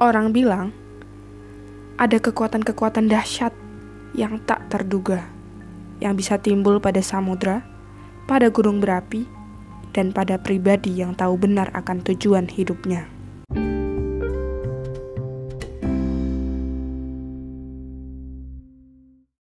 Orang bilang ada kekuatan-kekuatan dahsyat yang tak terduga yang bisa timbul pada samudra, pada gunung berapi, dan pada pribadi yang tahu benar akan tujuan hidupnya.